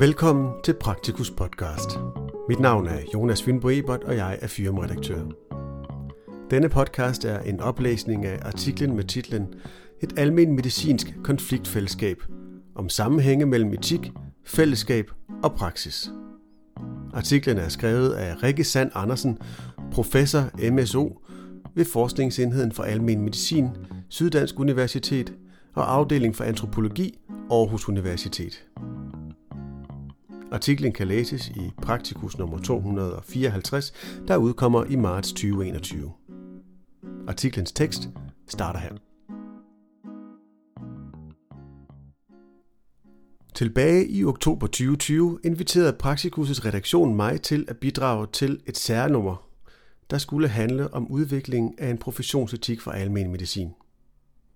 Velkommen til Praktikus Podcast. Mit navn er Jonas Fynbo Ebert, og jeg er firmaredaktør. Denne podcast er en oplæsning af artiklen med titlen Et almen medicinsk konfliktfællesskab om sammenhænge mellem etik, fællesskab og praksis. Artiklen er skrevet af Rikke Sand Andersen, professor MSO ved Forskningsenheden for Almen Medicin, Syddansk Universitet og afdeling for antropologi, Aarhus Universitet. Artiklen kan læses i Praktikus nummer 254, der udkommer i marts 2021. Artiklens tekst starter her. Tilbage i oktober 2020 inviterede Praktikus' redaktion mig til at bidrage til et særnummer, der skulle handle om udviklingen af en professionsetik for almen medicin.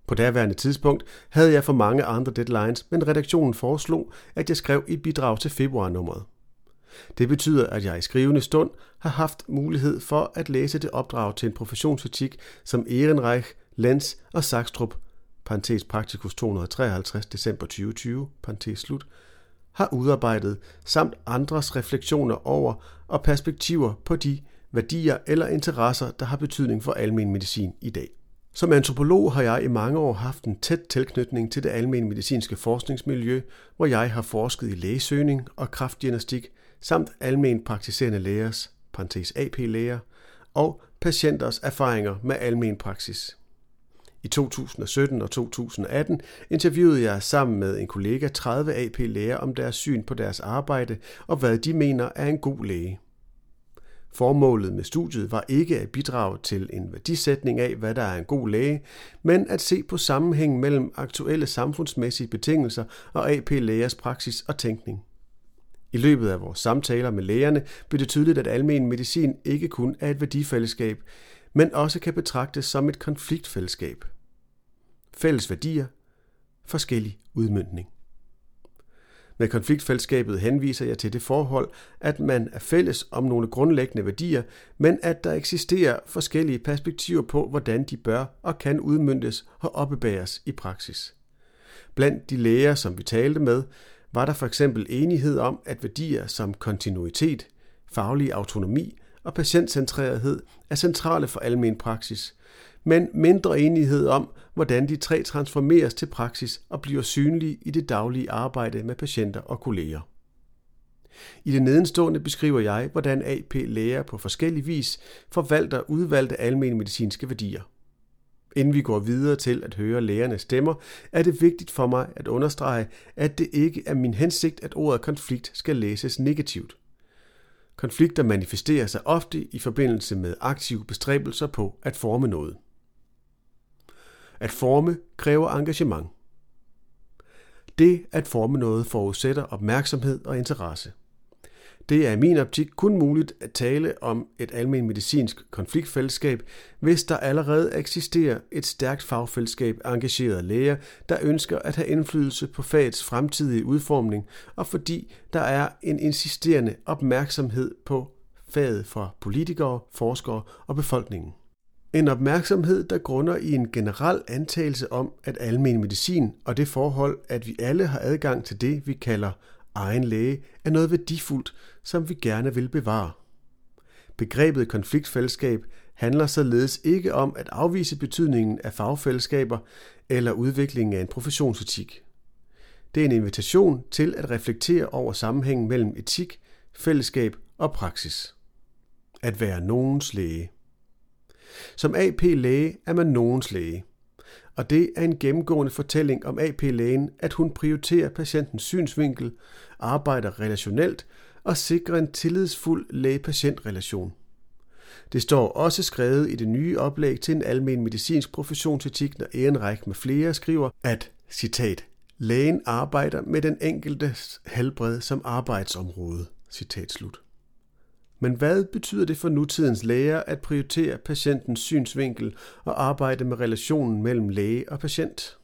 På daværende tidspunkt havde jeg for mange andre deadlines, men redaktionen foreslog, at jeg skrev et bidrag til februarnummeret. Det betyder, at jeg i skrivende stund har haft mulighed for at læse det opdrag til en professionsetik, som Ehrenreich, Lenz og Sakstrup, parentes Praktikus 253 december 2020, parentes slut, har udarbejdet, samt andres refleksioner over og perspektiver på de værdier eller interesser, der har betydning for almen medicin i dag. Som antropolog har jeg i mange år haft en tæt tilknytning til det almen medicinske forskningsmiljø, hvor jeg har forsket i lægesøgning og kraftdiagnostik, samt almen praktiserende lægers, parentes AP-læger, og patienters erfaringer med almen praksis. I 2017 og 2018 interviewede jeg sammen med en kollega 30 AP-læger om deres syn på deres arbejde og hvad de mener er en god læge. Formålet med studiet var ikke at bidrage til en værdisætning af, hvad der er en god læge, men at se på sammenhængen mellem aktuelle samfundsmæssige betingelser og AP-lægers praksis og tænkning. I løbet af vores samtaler med lægerne blev det tydeligt, at almen medicin ikke kun er et værdifællesskab, men også kan betragtes som et konfliktfællesskab. Fælles værdier, forskellig udmyndning. Med konfliktfællesskabet henviser jeg til det forhold, at man er fælles om nogle grundlæggende værdier, men at der eksisterer forskellige perspektiver på, hvordan de bør og kan udmyndtes og opbevares i praksis. Blandt de læger, som vi talte med, var der for eksempel enighed om, at værdier som kontinuitet, faglig autonomi og patientcentrerethed er centrale for almen praksis, men mindre enighed om, hvordan de tre transformeres til praksis og bliver synlige i det daglige arbejde med patienter og kolleger. I det nedenstående beskriver jeg, hvordan AP læger på forskellig vis forvalter udvalgte almene medicinske værdier. Inden vi går videre til at høre lægernes stemmer, er det vigtigt for mig at understrege, at det ikke er min hensigt, at ordet konflikt skal læses negativt. Konflikter manifesterer sig ofte i forbindelse med aktive bestræbelser på at forme noget. At forme kræver engagement. Det at forme noget forudsætter opmærksomhed og interesse. Det er i min optik kun muligt at tale om et almen medicinsk konfliktfællesskab, hvis der allerede eksisterer et stærkt fagfællesskab af engagerede læger, der ønsker at have indflydelse på fagets fremtidige udformning, og fordi der er en insisterende opmærksomhed på faget fra politikere, forskere og befolkningen. En opmærksomhed, der grunder i en generel antagelse om, at almen medicin og det forhold, at vi alle har adgang til det, vi kalder egen læge, er noget værdifuldt, som vi gerne vil bevare. Begrebet konfliktfællesskab handler således ikke om at afvise betydningen af fagfællesskaber eller udviklingen af en professionsetik. Det er en invitation til at reflektere over sammenhængen mellem etik, fællesskab og praksis. At være nogens læge. Som AP-læge er man nogens læge. Og det er en gennemgående fortælling om AP-lægen, at hun prioriterer patientens synsvinkel, arbejder relationelt og sikrer en tillidsfuld læge-patient-relation. Det står også skrevet i det nye oplæg til en almen medicinsk professionsetik, når Ehrenreich med flere skriver, at, citat, lægen arbejder med den enkeltes helbred som arbejdsområde, citat slut. Men hvad betyder det for nutidens læger at prioritere patientens synsvinkel og arbejde med relationen mellem læge og patient?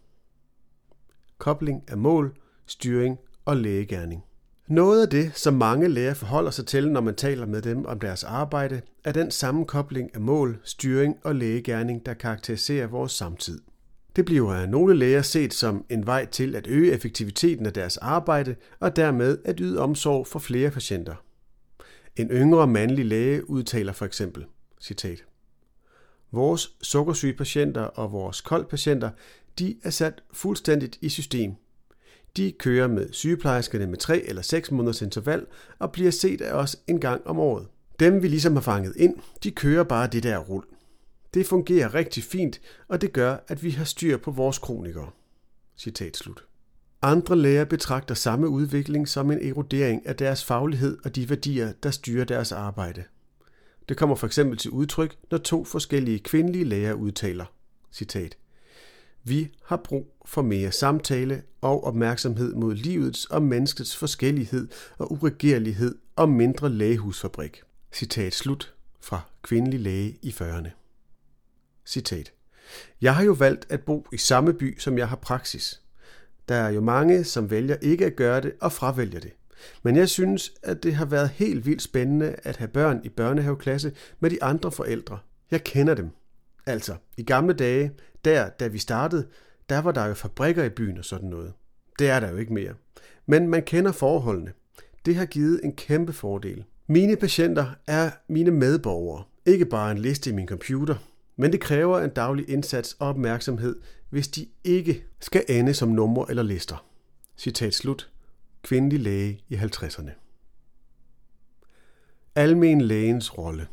Kobling af mål, styring og lægegærning. Noget af det, som mange læger forholder sig til, når man taler med dem om deres arbejde, er den sammenkobling af mål, styring og lægegærning, der karakteriserer vores samtid. Det bliver af nogle læger set som en vej til at øge effektiviteten af deres arbejde og dermed at yde omsorg for flere patienter. En yngre mandlig læge udtaler for eksempel, citat, Vores sukkersyge patienter og vores koldpatienter, de er sat fuldstændigt i system. De kører med sygeplejerskerne med 3 eller 6 måneders interval og bliver set af os en gang om året. Dem vi ligesom har fanget ind, de kører bare det der rul. Det fungerer rigtig fint, og det gør, at vi har styr på vores kronikere. Citat slut. Andre læger betragter samme udvikling som en erodering af deres faglighed og de værdier, der styrer deres arbejde. Det kommer for eksempel til udtryk, når to forskellige kvindelige læger udtaler, citat, Vi har brug for mere samtale og opmærksomhed mod livets og menneskets forskellighed og uregerlighed og mindre lægehusfabrik. Citat slut fra kvindelig læge i 40'erne. Citat. Jeg har jo valgt at bo i samme by, som jeg har praksis. Der er jo mange, som vælger ikke at gøre det og fravælger det. Men jeg synes, at det har været helt vildt spændende at have børn i børnehaveklasse med de andre forældre. Jeg kender dem. Altså, i gamle dage, der da vi startede, der var der jo fabrikker i byen og sådan noget. Det er der jo ikke mere. Men man kender forholdene. Det har givet en kæmpe fordel. Mine patienter er mine medborgere. Ikke bare en liste i min computer, men det kræver en daglig indsats og opmærksomhed, hvis de ikke skal ende som numre eller lister. Citat slut. Kvindelig læge i 50'erne. Almen lægens rolle.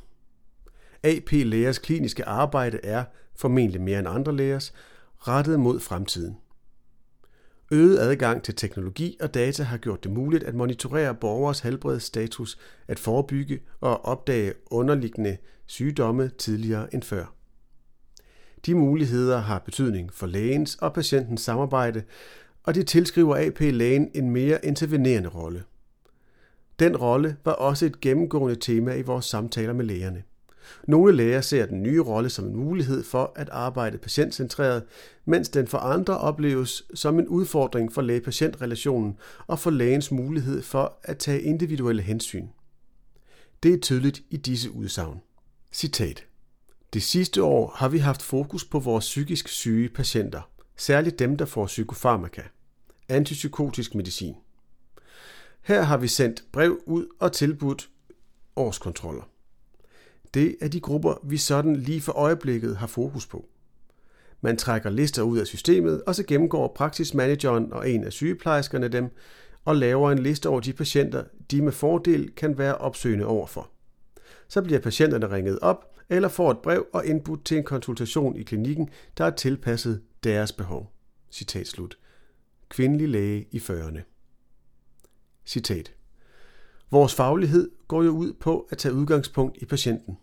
AP lægers kliniske arbejde er, formentlig mere end andre lægers, rettet mod fremtiden. Øget adgang til teknologi og data har gjort det muligt at monitorere borgers helbredsstatus, at forebygge og opdage underliggende sygdomme tidligere end før. De muligheder har betydning for lægens og patientens samarbejde, og de tilskriver AP-lægen en mere intervenerende rolle. Den rolle var også et gennemgående tema i vores samtaler med lægerne. Nogle læger ser den nye rolle som en mulighed for at arbejde patientcentreret, mens den for andre opleves som en udfordring for læge-patient-relationen og for lægens mulighed for at tage individuelle hensyn. Det er tydeligt i disse udsagn. Citat. Det sidste år har vi haft fokus på vores psykisk syge patienter, særligt dem, der får psykofarmaka, antipsykotisk medicin. Her har vi sendt brev ud og tilbudt årskontroller. Det er de grupper, vi sådan lige for øjeblikket har fokus på. Man trækker lister ud af systemet, og så gennemgår praksismanageren og en af sygeplejerskerne dem, og laver en liste over de patienter, de med fordel kan være opsøgende overfor. Så bliver patienterne ringet op, eller får et brev og indbudt til en konsultation i klinikken, der er tilpasset deres behov. Citat slut. Kvindelig læge i 40'erne. Citat. Vores faglighed går jo ud på at tage udgangspunkt i patienten.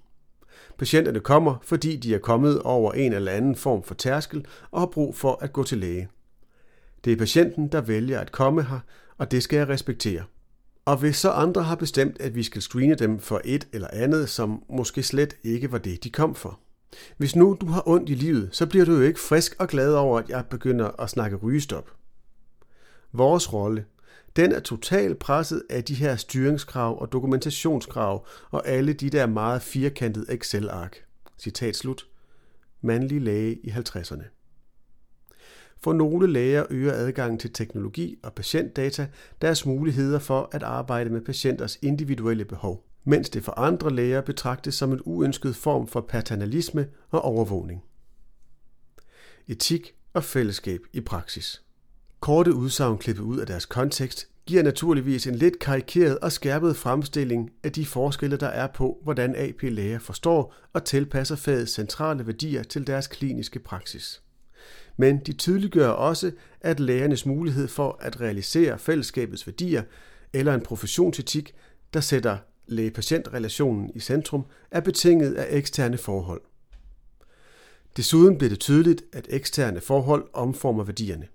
Patienterne kommer, fordi de er kommet over en eller anden form for tærskel og har brug for at gå til læge. Det er patienten, der vælger at komme her, og det skal jeg respektere. Og hvis så andre har bestemt, at vi skal screene dem for et eller andet, som måske slet ikke var det, de kom for. Hvis nu du har ondt i livet, så bliver du jo ikke frisk og glad over, at jeg begynder at snakke rygestop. Vores rolle, den er totalt presset af de her styringskrav og dokumentationskrav og alle de der meget firkantede Excel-ark. Citat slut. Mandlig læge i 50'erne. For nogle læger øger adgangen til teknologi og patientdata deres muligheder for at arbejde med patienters individuelle behov, mens det for andre læger betragtes som en uønsket form for paternalisme og overvågning. Etik og fællesskab i praksis. Korte udsagn klippet ud af deres kontekst giver naturligvis en lidt karikeret og skærpet fremstilling af de forskelle, der er på, hvordan AP-læger forstår og tilpasser fagets centrale værdier til deres kliniske praksis men de tydeliggør også, at lærernes mulighed for at realisere fællesskabets værdier eller en professionsetik, der sætter læge-patient-relationen i centrum, er betinget af eksterne forhold. Desuden bliver det tydeligt, at eksterne forhold omformer værdierne.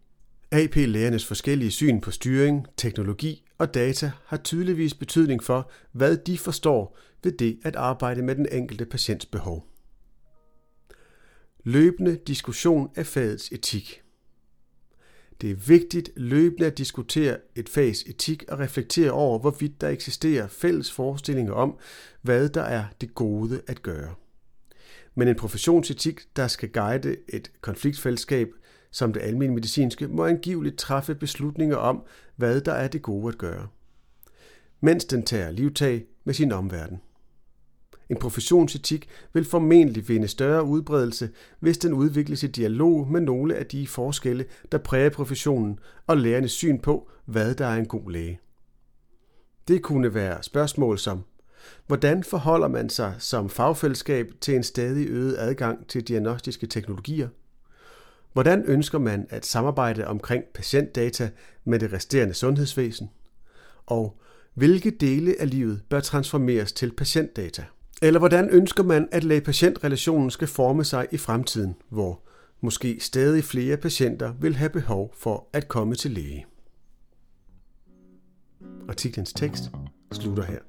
AP-lægernes forskellige syn på styring, teknologi og data har tydeligvis betydning for, hvad de forstår ved det at arbejde med den enkelte patients behov. Løbende diskussion af fagets etik. Det er vigtigt løbende at diskutere et fags etik og reflektere over, hvorvidt der eksisterer fælles forestillinger om, hvad der er det gode at gøre. Men en professionsetik, der skal guide et konfliktfællesskab, som det almindelige medicinske, må angiveligt træffe beslutninger om, hvad der er det gode at gøre. Mens den tager livtag med sin omverden. En professionsetik vil formentlig vinde større udbredelse, hvis den udvikles i dialog med nogle af de forskelle, der præger professionen og lærernes syn på, hvad der er en god læge. Det kunne være spørgsmål som, hvordan forholder man sig som fagfællesskab til en stadig øget adgang til diagnostiske teknologier? Hvordan ønsker man at samarbejde omkring patientdata med det resterende sundhedsvæsen? Og hvilke dele af livet bør transformeres til patientdata? Eller hvordan ønsker man, at læge-patientrelationen skal forme sig i fremtiden, hvor måske stadig flere patienter vil have behov for at komme til læge? Artiklens tekst slutter her.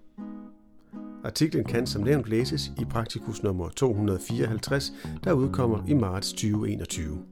Artiklen kan som nævnt læses i praktikus nummer 254, der udkommer i marts 2021.